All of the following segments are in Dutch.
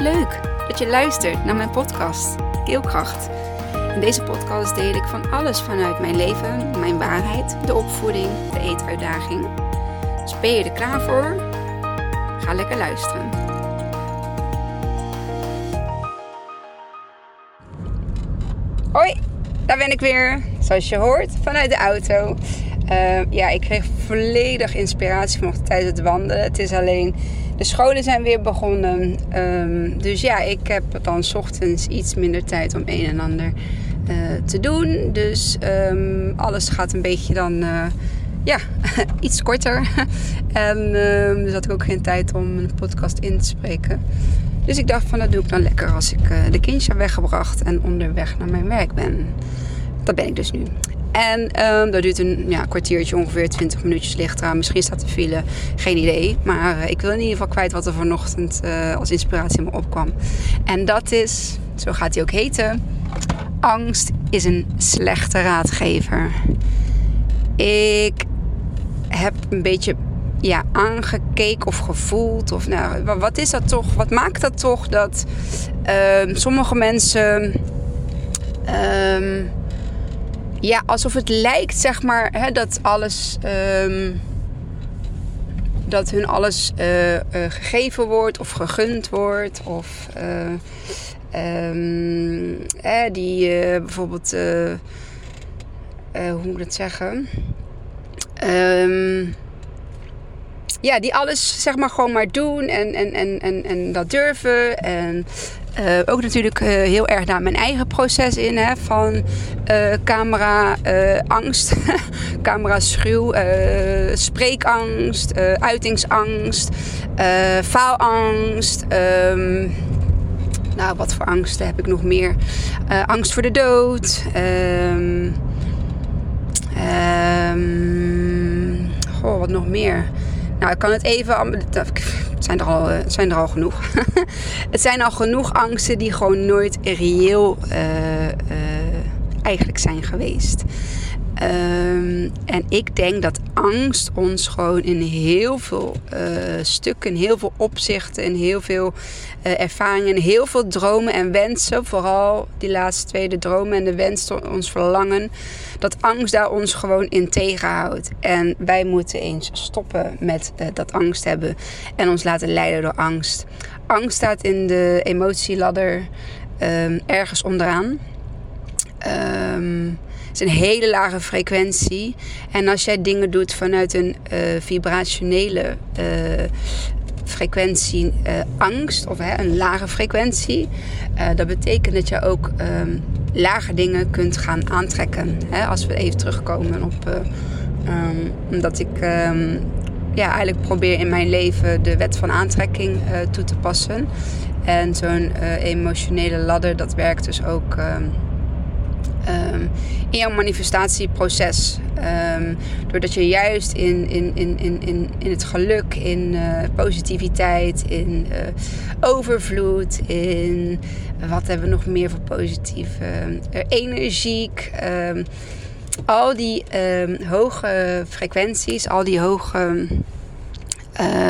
Leuk dat je luistert naar mijn podcast Keelkracht. In deze podcast deel ik van alles vanuit mijn leven, mijn waarheid, de opvoeding, de eetuitdaging. Dus ben je er klaar voor? Ga lekker luisteren. Hoi, daar ben ik weer. Zoals je hoort, vanuit de auto. Uh, ja, ik kreeg volledig inspiratie vanochtend tijdens het wandelen. Het is alleen, de scholen zijn weer begonnen. Um, dus ja, ik heb dan ochtends iets minder tijd om een en ander uh, te doen. Dus um, alles gaat een beetje dan, uh, ja, iets korter. en um, dus had ik ook geen tijd om een podcast in te spreken. Dus ik dacht van, dat doe ik dan lekker als ik de kindjes heb weggebracht en onderweg naar mijn werk ben. Dat ben ik dus nu. En um, dat duurt een ja, kwartiertje, ongeveer 20 minuutjes ligt eraan. Misschien staat de file, geen idee. Maar uh, ik wil in ieder geval kwijt wat er vanochtend uh, als inspiratie in me opkwam. En dat is, zo gaat hij ook heten, angst is een slechte raadgever. Ik heb een beetje ja, aangekeken of gevoeld. Of nou, wat is dat toch? Wat maakt dat toch dat uh, sommige mensen... Um, ja, alsof het lijkt, zeg maar, hè, dat alles. Um, dat hun alles uh, uh, gegeven wordt of gegund wordt. Of uh, um, die bijvoorbeeld. hoe moet ik dat zeggen? Um, ja, die alles zeg maar gewoon maar doen en, en, en, en, en dat durven. En uh, ook natuurlijk uh, heel erg naar mijn eigen proces in. Hè, van uh, camera angst, camera schuw, spreekangst, uitingsangst, faalangst. Um, nou, wat voor angsten heb ik nog meer? angst voor de dood. Um, goh, wat nog meer? Nou, ik kan het even. Het zijn er al, het zijn er al genoeg. het zijn al genoeg angsten die gewoon nooit reëel uh, uh, eigenlijk zijn geweest. Um, en ik denk dat angst ons gewoon in heel veel stukken, in heel veel opzichten, in heel veel ervaringen, in heel veel dromen en wensen, vooral die laatste twee, de dromen en de wensen, ons verlangen, dat angst daar ons gewoon in tegenhoudt. En wij moeten eens stoppen met uh, dat angst hebben en ons laten leiden door angst. Angst staat in de emotieladder um, ergens onderaan. Um, het is een hele lage frequentie. En als jij dingen doet vanuit een uh, vibrationele uh, frequentie angst, of hè, een lage frequentie, dat betekent dat je ook um, lage dingen kunt gaan aantrekken. Hè? Als we even terugkomen op. Um, omdat ik um, ja, eigenlijk probeer in mijn leven de wet van aantrekking toe te passen. En zo'n emotionele ladder, dat werkt dus ook um, in jouw manifestatieproces. Um, doordat je juist in, in, in, in, in het geluk, in uh, positiviteit, in uh, overvloed, in wat hebben we nog meer voor positief? Uh, energiek. Um, al die hoge frequenties, al die hoge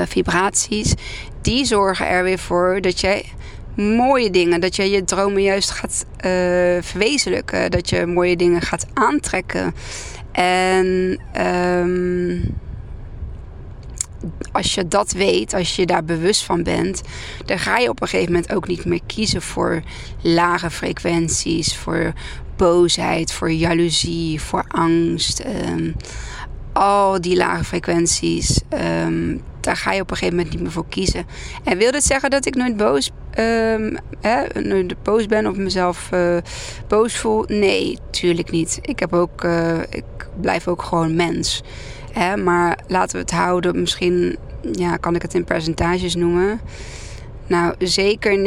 vibraties, die zorgen er weer voor dat jij mooie dingen. Dat je je dromen juist gaat uh, verwezenlijken. Dat je mooie dingen gaat aantrekken. En um, als je dat weet, als je daar bewust van bent, dan ga je op een gegeven moment ook niet meer kiezen voor lage frequenties, voor boosheid, voor jaloezie, voor angst. Um, al die lage frequenties, um, daar ga je op een gegeven moment niet meer voor kiezen. En wil dit zeggen dat ik nooit boos, um, hè, nooit boos ben of mezelf uh, boos voel? Nee, tuurlijk niet. Ik, heb ook, uh, ik blijf ook gewoon mens. Hè? Maar laten we het houden, misschien ja, kan ik het in percentages noemen. Nou, zeker 90%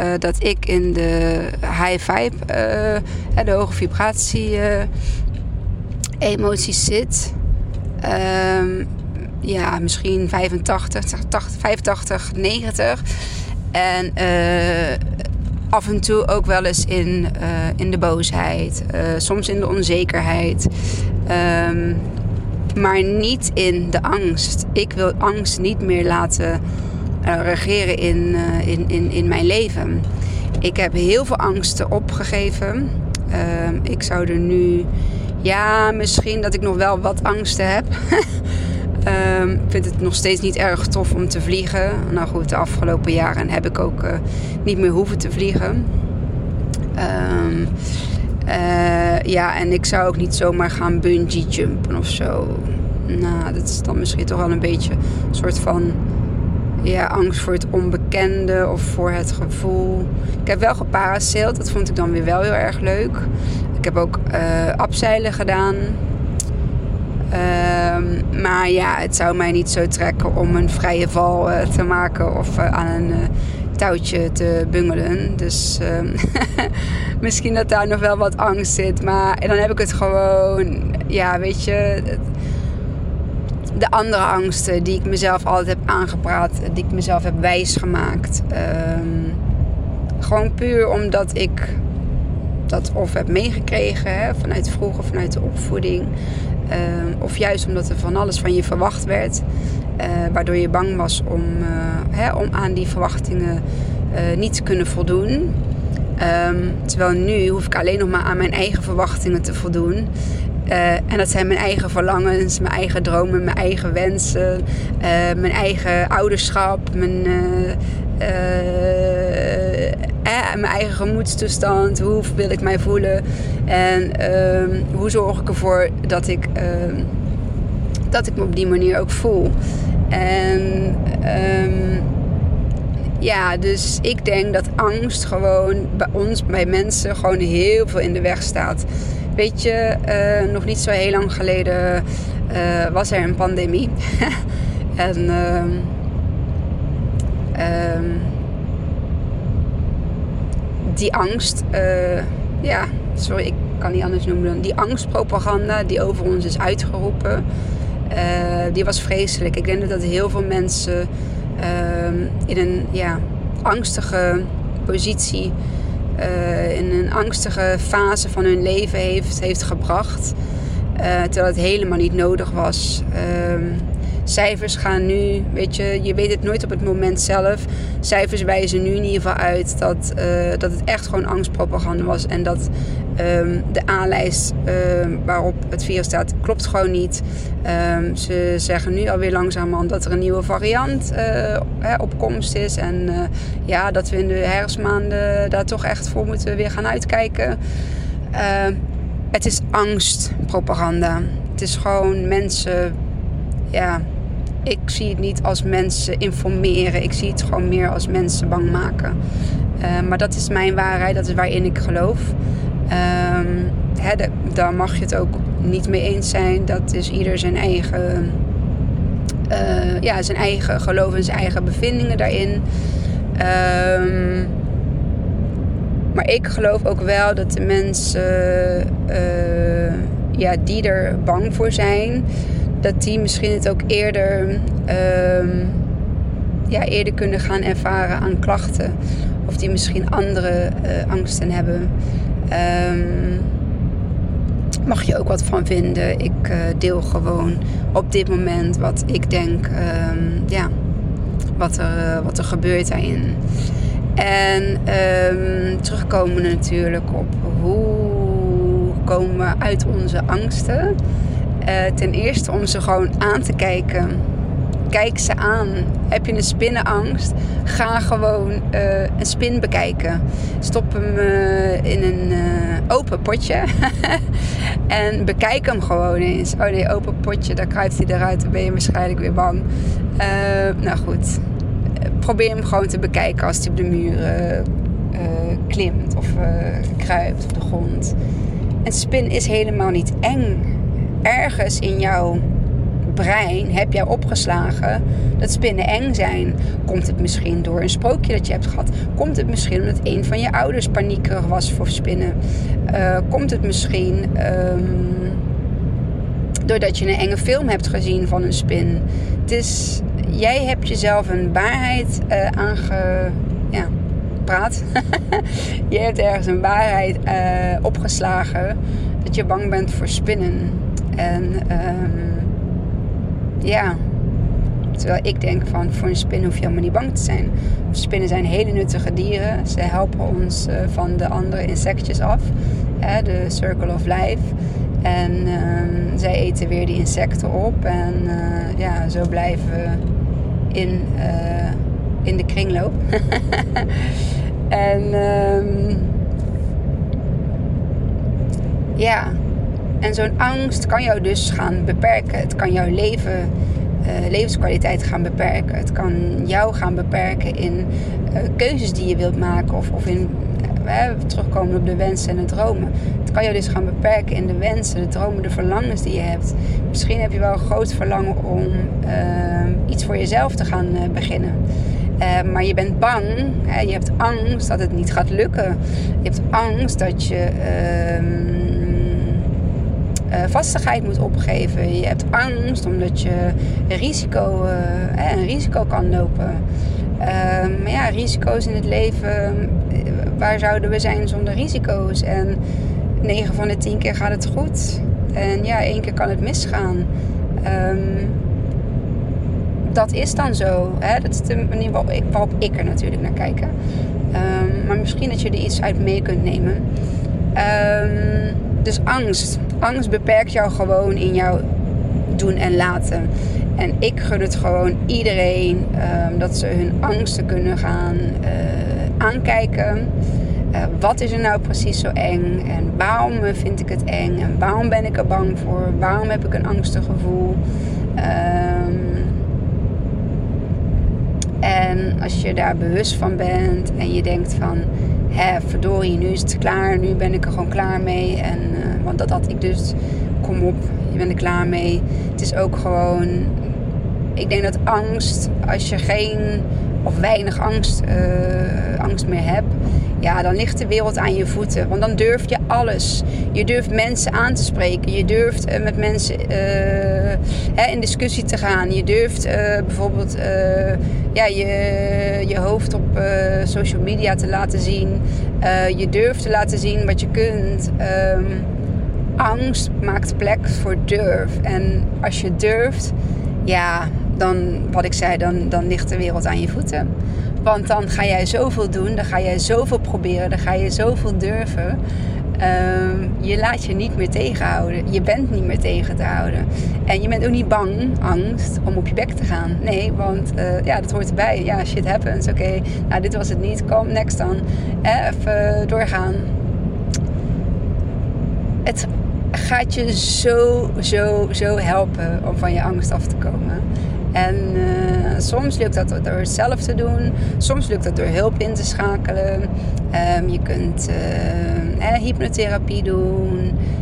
uh, dat ik in de high vibe, de hoge vibratie uh, emoties zit. Um, ja, misschien 85, 80, 85 90. En uh, af en toe ook wel eens in, uh, in de boosheid. Uh, soms in de onzekerheid. Um, maar niet in de angst. Ik wil angst niet meer laten regeren in, in, in, in mijn leven. Ik heb heel veel angsten opgegeven. Ehm, ik zou er nu, ja, misschien dat ik nog wel wat angsten heb. Um, ik vind het nog steeds niet erg tof om te vliegen. Nou goed, de afgelopen jaren heb ik ook uh, niet meer hoeven te vliegen. Um, uh, ja, en ik zou ook niet zomaar gaan bungee jumpen of zo. Nou, dat is dan misschien toch wel een beetje een soort van ja, angst voor het onbekende of voor het gevoel. Ik heb wel geparasaild, dat vond ik dan weer wel heel erg leuk. Ik heb ook uh, abzeilen gedaan. Um, maar ja, het zou mij niet zo trekken om een vrije val uh, te maken of uh, aan een touwtje te bungelen. Dus um, misschien dat daar nog wel wat angst zit. Maar dan heb ik het gewoon, ja, weet je de andere angsten die ik mezelf altijd heb aangepraat, die ik mezelf heb wijsgemaakt. Um, gewoon puur omdat ik dat of heb meegekregen hè, vanuit vroeger, vanuit de opvoeding. Um, of juist omdat er van alles van je verwacht werd. Uh, waardoor je bang was om, uh, hè, om aan die verwachtingen uh, niet te kunnen voldoen. Um, terwijl nu hoef ik alleen nog maar aan mijn eigen verwachtingen te voldoen. En dat zijn mijn eigen verlangens, mijn eigen dromen, mijn eigen wensen, mijn eigen ouderschap, mijn, mijn eigen gemoedstoestand. Hoe wil ik mij voelen? En ehm, hoe zorg ik ervoor dat ik, ehm, dat ik me op die manier ook voel? En um, ja, dus ik denk dat angst gewoon bij ons, bij mensen, gewoon heel veel in de weg staat. Weet je, uh, nog niet zo heel lang geleden uh, was er een pandemie. en uh, die angst, eh, ja, sorry, ik kan niet anders noemen dan die angstpropaganda die over ons is uitgeroepen, die was vreselijk. Ik denk dat heel veel mensen ehm, in een ja, angstige positie in een angstige fase van hun leven heeft, heeft gebracht. Terwijl het helemaal niet nodig was. Cijfers gaan nu, weet je, je weet het nooit op het moment zelf. Cijfers wijzen nu in ieder geval uit dat, uh, dat het echt gewoon angstpropaganda was. En dat um, de aanlijst uh, waarop het virus staat, klopt gewoon niet. Um, ze zeggen nu alweer langzamerhand dat er een nieuwe variant uh, op komst is. En ja, dat we in de herfstmaanden daar toch echt voor moeten weer gaan uitkijken. het is angstpropaganda. Het is gewoon mensen ja, ik zie het niet als mensen informeren. Ik zie het gewoon meer als mensen bang maken. Uh, maar dat is mijn waarheid, dat is waarin ik geloof. Um, daar mag je het ook niet mee eens zijn. Dat is ieder zijn eigen, uh, ja, zijn eigen geloof en zijn eigen bevindingen daarin. Um, maar ik geloof ook wel dat de mensen uh, ja, die er bang voor zijn, dat die misschien het ook eerder, um, ja, eerder kunnen gaan ervaren aan klachten. Of die misschien andere uh, angsten hebben. Um, mag je ook wat van vinden. Ik uh, deel gewoon op dit moment wat ik denk, um, ja, wat er, uh, wat er gebeurt daarin. En terugkomen natuurlijk op hoe komen we uit onze angsten. Uh, ten eerste om ze gewoon aan te kijken. Kijk ze aan. Heb je een spinnenangst? Ga gewoon uh, een spin bekijken. Stop hem uh, in een open potje. en bekijk hem gewoon eens. Oh nee, open potje, daar kruipt hij eruit. Dan ben je waarschijnlijk weer bang. nou goed. Probeer hem gewoon te bekijken als hij op de muur klimt of kruipt op de grond. Een spin is helemaal niet eng ergens in jouw brein heb jij opgeslagen dat spinnen eng zijn. Komt het misschien door een sprookje dat je hebt gehad? Komt het misschien omdat een van je ouders paniekerig was voor spinnen? Uh, komt het misschien um, doordat je een enge film hebt gezien van een spin? Het is, jij hebt jezelf een waarheid uh, aange... Ja, praat. je hebt ergens een waarheid uh, opgeslagen dat je bang bent voor spinnen. En um, ja, Terwijl ik denk van voor een spin hoef je helemaal niet bang te zijn. Spinnen zijn hele nuttige dieren. Ze helpen ons uh, van de andere insectjes af. Hè, de circle of life. En uh, zij eten weer die insecten op. En uh, ja, zo blijven we in, uh, in de kringloop. en um, ja, en zo'n angst kan jou dus gaan beperken. Het kan jouw leven, uh, levenskwaliteit gaan beperken. Het kan jou gaan beperken in uh, keuzes die je wilt maken. Of, of in uh, terugkomen op de wensen en de dromen. Het kan jou dus gaan beperken in de wensen, de dromen, de verlangens die je hebt. Misschien heb je wel een groot verlangen om iets voor jezelf te gaan beginnen. Maar je bent bang, hè, je hebt angst dat het niet gaat lukken. Je hebt angst dat je uh, vastigheid moet opgeven. Je hebt angst omdat je risico, uh, een risico kan lopen. Uh, maar ja, risico's in het leven, waar zouden we zijn zonder risico's? En 9 van de 10 keer gaat het goed. En ja, één keer kan het misgaan. Um, dat is dan zo. Hè? Dat is de manier waarop ik, waarop ik er natuurlijk naar kijk. Um, maar misschien dat je er iets uit mee kunt nemen. Dus angst. Angst beperkt jou gewoon in jouw doen en laten. En ik gun het gewoon iedereen um, dat ze hun angsten kunnen gaan uh, aankijken. Uh, wat is er nou precies zo eng? En waarom vind ik het eng? En waarom ben ik er bang voor? Waarom heb ik een angstig gevoel? Um, en als je daar bewust van bent en je denkt van hè, verdorie, nu is het klaar, nu ben ik er gewoon klaar mee. En, want dat had ik dus, kom op, je bent er klaar mee. Het is ook gewoon, ik denk dat angst, als je geen of weinig angst, uh, angst meer hebt, ja, dan ligt de wereld aan je voeten. Want dan durf je alles. Je durft mensen aan te spreken. Je durft uh, met mensen uh, hè, in discussie te gaan. Je durft bijvoorbeeld ja, je, je hoofd op social media te laten zien. je durft te laten zien wat je kunt. Um, angst maakt plek voor durf. En als je durft, ja, dan, wat ik zei, dan, dan ligt de wereld aan je voeten. Want dan ga jij zoveel doen, dan ga jij zoveel proberen, dan ga je zoveel durven. Um, je laat je niet meer tegenhouden. Je bent niet meer tegen te houden. En je bent ook niet bang, angst, om op je bek te gaan. Nee, want uh, ja, dat hoort erbij. Ja, shit happens. Oké, nou dit was het niet. Kom, next dan. Eh, even doorgaan. Het gaat je zo, zo, zo helpen om van je angst af te komen. En uh, soms lukt dat door het zelf te doen. Soms lukt dat door hulp in te schakelen. Um, je kunt uh, eh, hypnotherapie doen.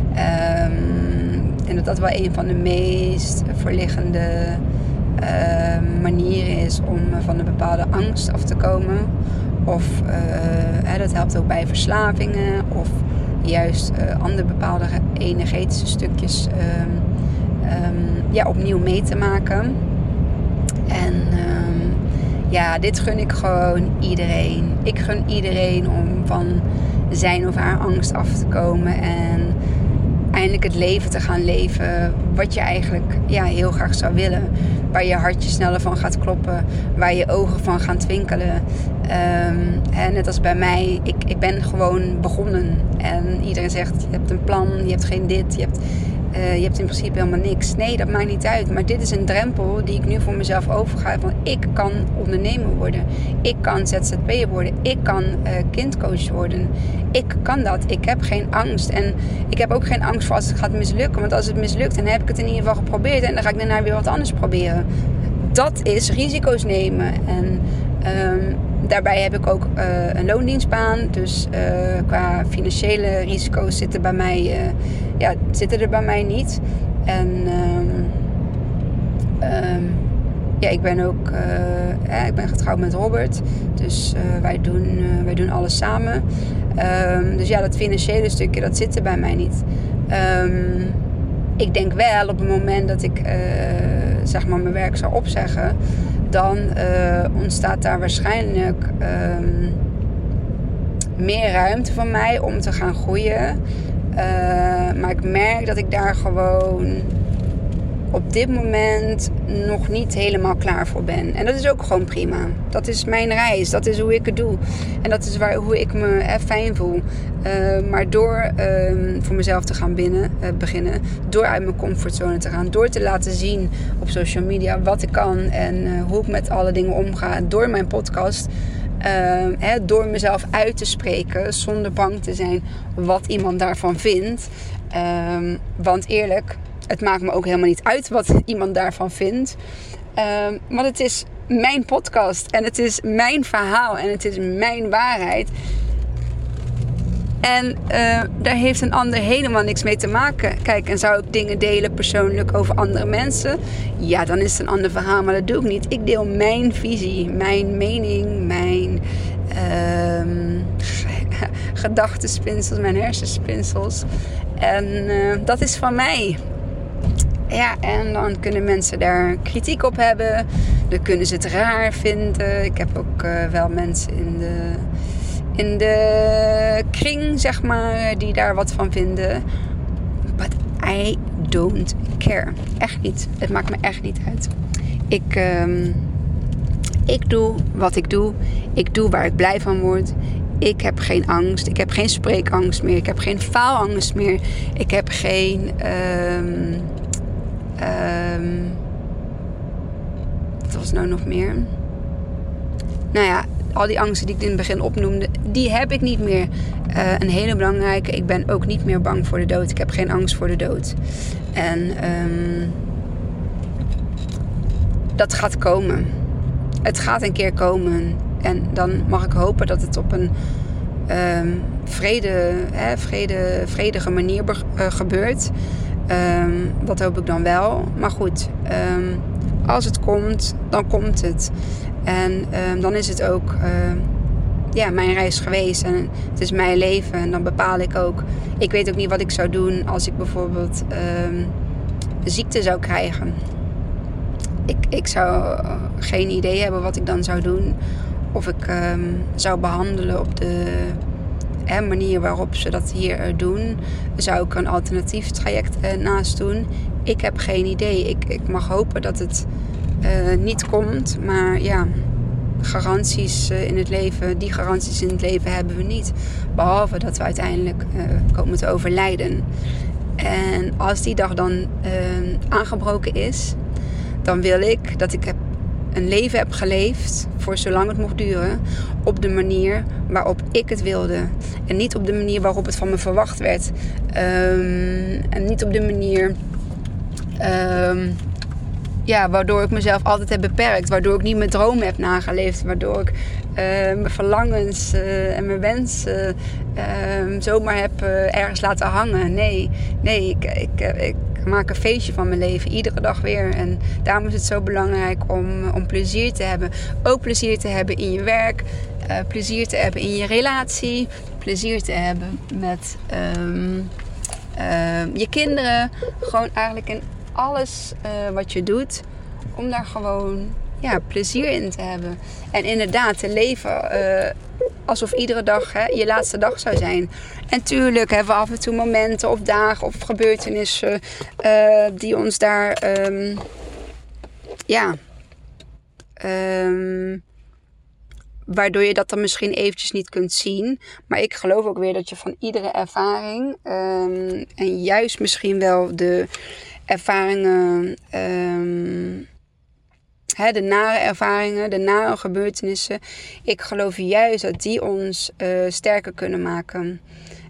Um, en dat dat wel een van de meest voorliggende uh, manieren is om van een bepaalde angst af te komen. Of uh, dat helpt ook bij verslavingen. Of juist andere bepaalde energetische stukjes um, ja, opnieuw mee te maken. En um, ja, dit gun ik gewoon iedereen. Ik gun iedereen om van zijn of haar angst af te komen en eindelijk het leven te gaan leven wat je eigenlijk ja, heel graag zou willen. Waar je hartje sneller van gaat kloppen, waar je ogen van gaan twinkelen. En net als bij mij, ik, ik ben gewoon begonnen. En iedereen zegt, je hebt een plan, je hebt geen dit, je hebt uh, je hebt in principe helemaal niks. Nee, dat maakt niet uit. Maar dit is een drempel die ik nu voor mezelf overga. Van ik kan ondernemer worden. Ik kan ZZP'er worden. Ik kan uh, kindcoach worden. Ik kan dat. Ik heb geen angst. En ik heb ook geen angst voor als het gaat mislukken. Want als het mislukt, dan heb ik het in ieder geval geprobeerd. En dan ga ik daarna weer wat anders proberen. Dat is risico's nemen. En um, daarbij heb ik ook uh, een loondienstbaan. Dus qua financiële risico's zitten, bij mij, ja, zitten er bij mij niet. En um, um, ja, ik ben ook ja, ik ben getrouwd met Robert. Dus wij, doen, wij doen alles samen. dus ja, dat financiële stukje, dat zit er bij mij niet. ik denk wel op het moment dat ik zeg maar mijn werk zou opzeggen dan ontstaat daar waarschijnlijk meer ruimte voor mij om te gaan groeien. Uh, maar ik merk dat ik daar gewoon op dit moment nog niet helemaal klaar voor ben. En dat is ook gewoon prima. Dat is mijn reis. Dat is hoe ik het doe. En dat is waar, hoe ik me fijn voel. Uh, maar door uh, voor mezelf te gaan binnen, uh, beginnen. Door uit mijn comfortzone te gaan. Door te laten zien op social media wat ik kan. En eh, hoe ik met alle dingen omga. Door mijn podcast. Hè, door mezelf uit te spreken. Zonder bang te zijn wat iemand daarvan vindt. Um, want eerlijk, het maakt me ook helemaal niet uit wat iemand daarvan vindt. Um, want het is mijn podcast en het is mijn verhaal en het is mijn waarheid. En uh, daar heeft een ander helemaal niks mee te maken. Kijk, en zou ik dingen delen persoonlijk over andere mensen? Ja, dan is het een ander verhaal, maar dat doe ik niet. Ik deel mijn visie, mijn mening, uh, gedachtenspinsels, mijn hersenspinsels. En uh, dat is van mij. Ja, en dan kunnen mensen daar kritiek op hebben. Dan kunnen ze het raar vinden. Ik heb ook uh, wel mensen in de, in de kring, zeg maar, die daar wat van vinden. But I don't care. Echt niet. Het maakt me echt niet uit. Ik, um, ik doe wat ik doe. Ik doe waar ik blij van word. Ik heb geen angst. Ik heb geen spreekangst meer. Ik heb geen faalangst meer. Ik heb geen. Um, wat was nou nog meer? Nou ja, al die angsten die ik in het begin opnoemde, die heb ik niet meer. Uh, een hele belangrijke, ik ben ook niet meer bang voor de dood. Ik heb geen angst voor de dood. En um, dat gaat komen. Het gaat een keer komen. En dan mag ik hopen dat het op een um, vrede, hè, vrede, vredige manier uh, gebeurt. Um, dat hoop ik dan wel. Maar goed, um, als het komt, dan komt het. En dan is het ook ja, mijn reis geweest. En het is mijn leven. En dan bepaal ik ook. Ik weet ook niet wat ik zou doen als ik bijvoorbeeld ziekte zou krijgen. Ik, ik zou geen idee hebben wat ik dan zou doen of ik um, zou behandelen op de manier waarop ze dat hier doen. Zou ik een alternatief traject uh, naast doen? Ik heb geen idee. Ik, ik mag hopen dat het uh, niet komt. Maar ja, garanties uh, in het leven, die garanties in het leven hebben we niet. Behalve dat we uiteindelijk komen te overlijden. En als die dag dan ehm, aangebroken is, dan wil ik dat ik heb een leven heb geleefd, voor zolang het mocht duren, op de manier waarop ik het wilde. En niet op de manier waarop het van me verwacht werd. Um, en niet op de manier um, ja, waardoor ik mezelf altijd heb beperkt. Waardoor ik niet mijn dromen heb nageleefd. Waardoor ik uh, mijn verlangens uh, en mijn wensen uh, zomaar heb ergens laten hangen. Nee, nee ik, ik, ik maak een feestje van mijn leven. Iedere dag weer. En daarom is het zo belangrijk om, om plezier te hebben. Ook plezier te hebben in je werk. plezier te hebben in je relatie. Plezier te hebben met um, je kinderen. Gewoon eigenlijk in alles uh, wat je doet, om daar gewoon ja, plezier in te hebben. En inderdaad te leven uh, alsof iedere dag hè, je laatste dag zou zijn. En tuurlijk hebben we af en toe momenten of dagen of gebeurtenissen uh, die ons daar um, ja. Um, waardoor je dat dan misschien eventjes niet kunt zien. Maar ik geloof ook weer dat je van iedere ervaring um, en juist misschien wel de ervaringen, hè, de nare ervaringen, de nare gebeurtenissen. Ik geloof juist dat die ons uh, sterker kunnen maken.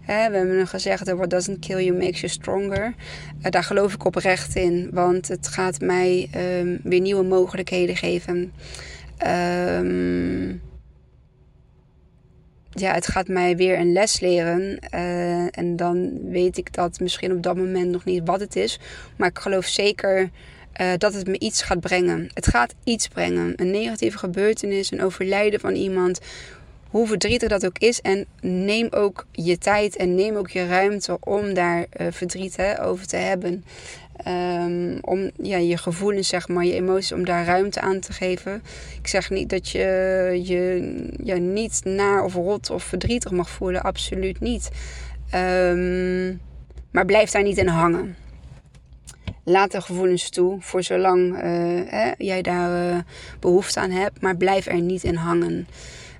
Hè, we hebben gezegd, what doesn't kill you makes you stronger. Uh, daar geloof ik oprecht in, want het gaat mij um, weer nieuwe mogelijkheden geven. Um, ja, het gaat mij weer een les leren. Uh, en dan weet ik dat misschien op dat moment nog niet wat het is. Maar ik geloof zeker uh, dat het me iets gaat brengen. Het gaat iets brengen. Een negatieve gebeurtenis, een overlijden van iemand. Hoe verdrietig dat ook is. En neem ook je tijd en neem ook je ruimte om daar uh, verdriet hè, over te hebben. Um, om ja, je gevoelens, zeg maar, je emoties, om daar ruimte aan te geven. Ik zeg niet dat je je niet naar of rot of verdrietig mag voelen. Absoluut niet. Um, maar blijf daar niet in hangen. Laat de gevoelens toe voor zolang uh, hè, jij daar uh, behoefte aan hebt. Maar blijf er niet in hangen.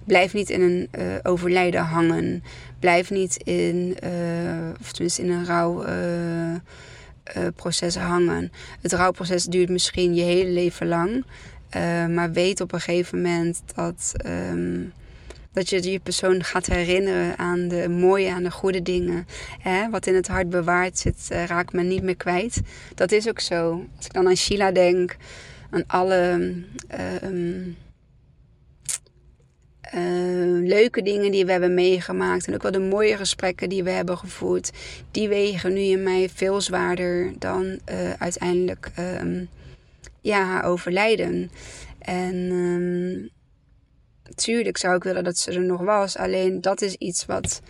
Blijf niet in een uh, overlijden hangen. Blijf niet in, of tenminste in een rouwproces hangen. Het rouwproces duurt misschien je hele leven lang. maar weet op een gegeven moment dat... Um, dat je je persoon gaat herinneren aan de mooie, aan de goede dingen. Hè? Wat in het hart bewaard zit, uh, raakt men niet meer kwijt. Dat is ook zo. Als ik dan aan Sheila denk, aan alle uh, uh, leuke dingen die we hebben meegemaakt. En ook wel de mooie gesprekken die we hebben gevoerd. Die wegen nu in mij veel zwaarder dan eh, uiteindelijk ehm, ja, overlijden. En ehm, tuurlijk zou ik willen dat ze er nog was. Alleen dat is iets wat.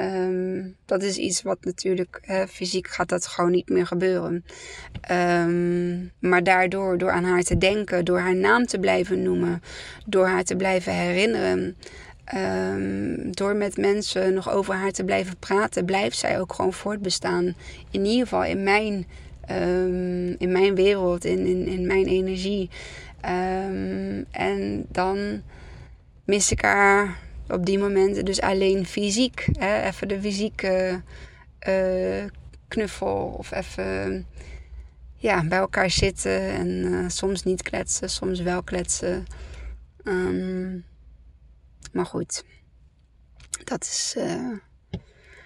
Um, dat is iets wat natuurlijk hè, fysiek gaat dat gewoon niet meer gebeuren. Um, maar daardoor, door aan haar te denken, door haar naam te blijven noemen, door haar te blijven herinneren, um, door met mensen nog over haar te blijven praten, blijft zij ook gewoon voortbestaan. In ieder geval in mijn, in mijn wereld, in, in, in mijn energie. en dan mis ik haar op die momenten dus alleen fysiek. Hè? Even de fysieke uh, knuffel of even ja, bij elkaar zitten en uh, soms niet kletsen, soms wel kletsen. Um, maar goed, dat is, uh,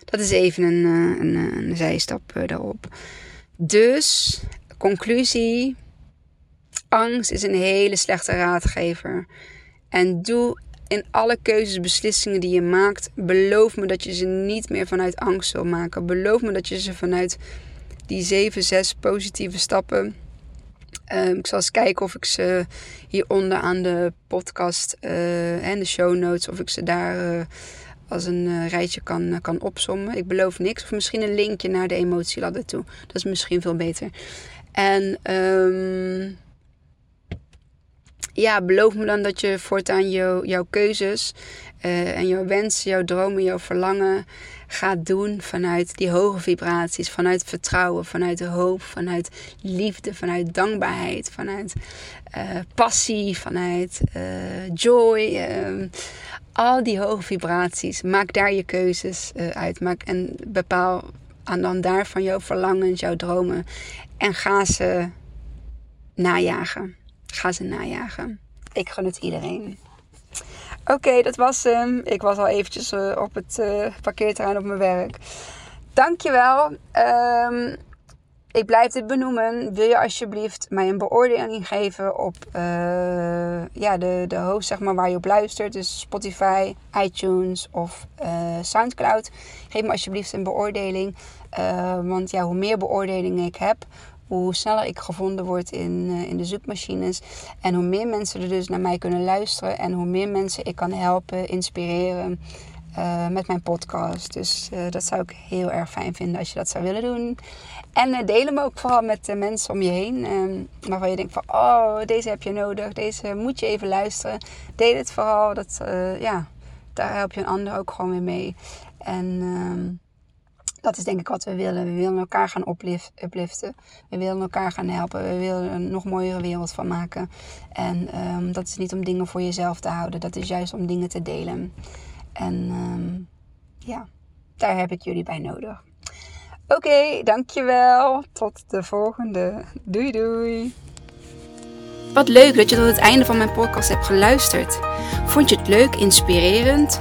dat is even een, een, een zijstap daarop. Dus, conclusie. Angst is een hele slechte raadgever. En doe in alle keuzes, beslissingen die je maakt, beloof me dat je ze niet meer vanuit angst zal maken. Beloof me dat je ze vanuit die 7, 6 positieve stappen. Um, ik zal eens kijken of ik ze hieronder aan de podcast uh, en de show notes, of ik ze daar uh, als een uh, rijtje kan, kan opsommen. Ik beloof niks. Of misschien een linkje naar de emotieladder toe. Dat is misschien veel beter. En um, ja, beloof me dan dat je voortaan jou, jouw keuzes uh, en jouw wensen, jouw dromen, jouw verlangen gaat doen vanuit die hoge vibraties, vanuit vertrouwen, vanuit hoop, vanuit liefde, vanuit dankbaarheid, vanuit uh, passie, vanuit uh, joy. Ehm, al die hoge vibraties. Maak daar je keuzes uit. Maak en bepaal aan dan daarvan jouw verlangens, jouw dromen. En ga ze najagen. Ga ze najagen. Ik gun het iedereen. Oké, dat was hem. Ik was al eventjes uh, op het uh, parkeerterrein op mijn werk. Dankjewel. Um, ik blijf dit benoemen. Wil je alsjeblieft mij een beoordeling geven op uh, ja, de, de host zeg maar, waar je op luistert. Dus Spotify, iTunes of Soundcloud. Geef me alsjeblieft een beoordeling. want ja, hoe meer beoordelingen ik heb, hoe sneller ik gevonden word in, uh, in de zoekmachines. En hoe meer mensen er dus naar mij kunnen luisteren. En hoe meer mensen ik kan helpen, inspireren uh, met mijn podcast. Dus uh, dat zou ik heel erg fijn vinden als je dat zou willen doen. En deel hem ook vooral met de mensen om je heen. Ehm, waarvan je denkt van, oh, deze heb je nodig. Deze moet je even luisteren. Deel het vooral. Dat, ja, daar help je een ander ook gewoon weer mee. En... Ehm, dat is denk ik wat we willen. We willen elkaar gaan upliften. We willen elkaar gaan helpen. We willen een nog mooiere wereld van maken. En um, dat is niet om dingen voor jezelf te houden. Dat is juist om dingen te delen. En um, ja, daar heb ik jullie bij nodig. Oké, dankjewel. Tot de volgende. Doei doei. Wat leuk dat je tot het einde van mijn podcast hebt geluisterd. Vond je het leuk, inspirerend?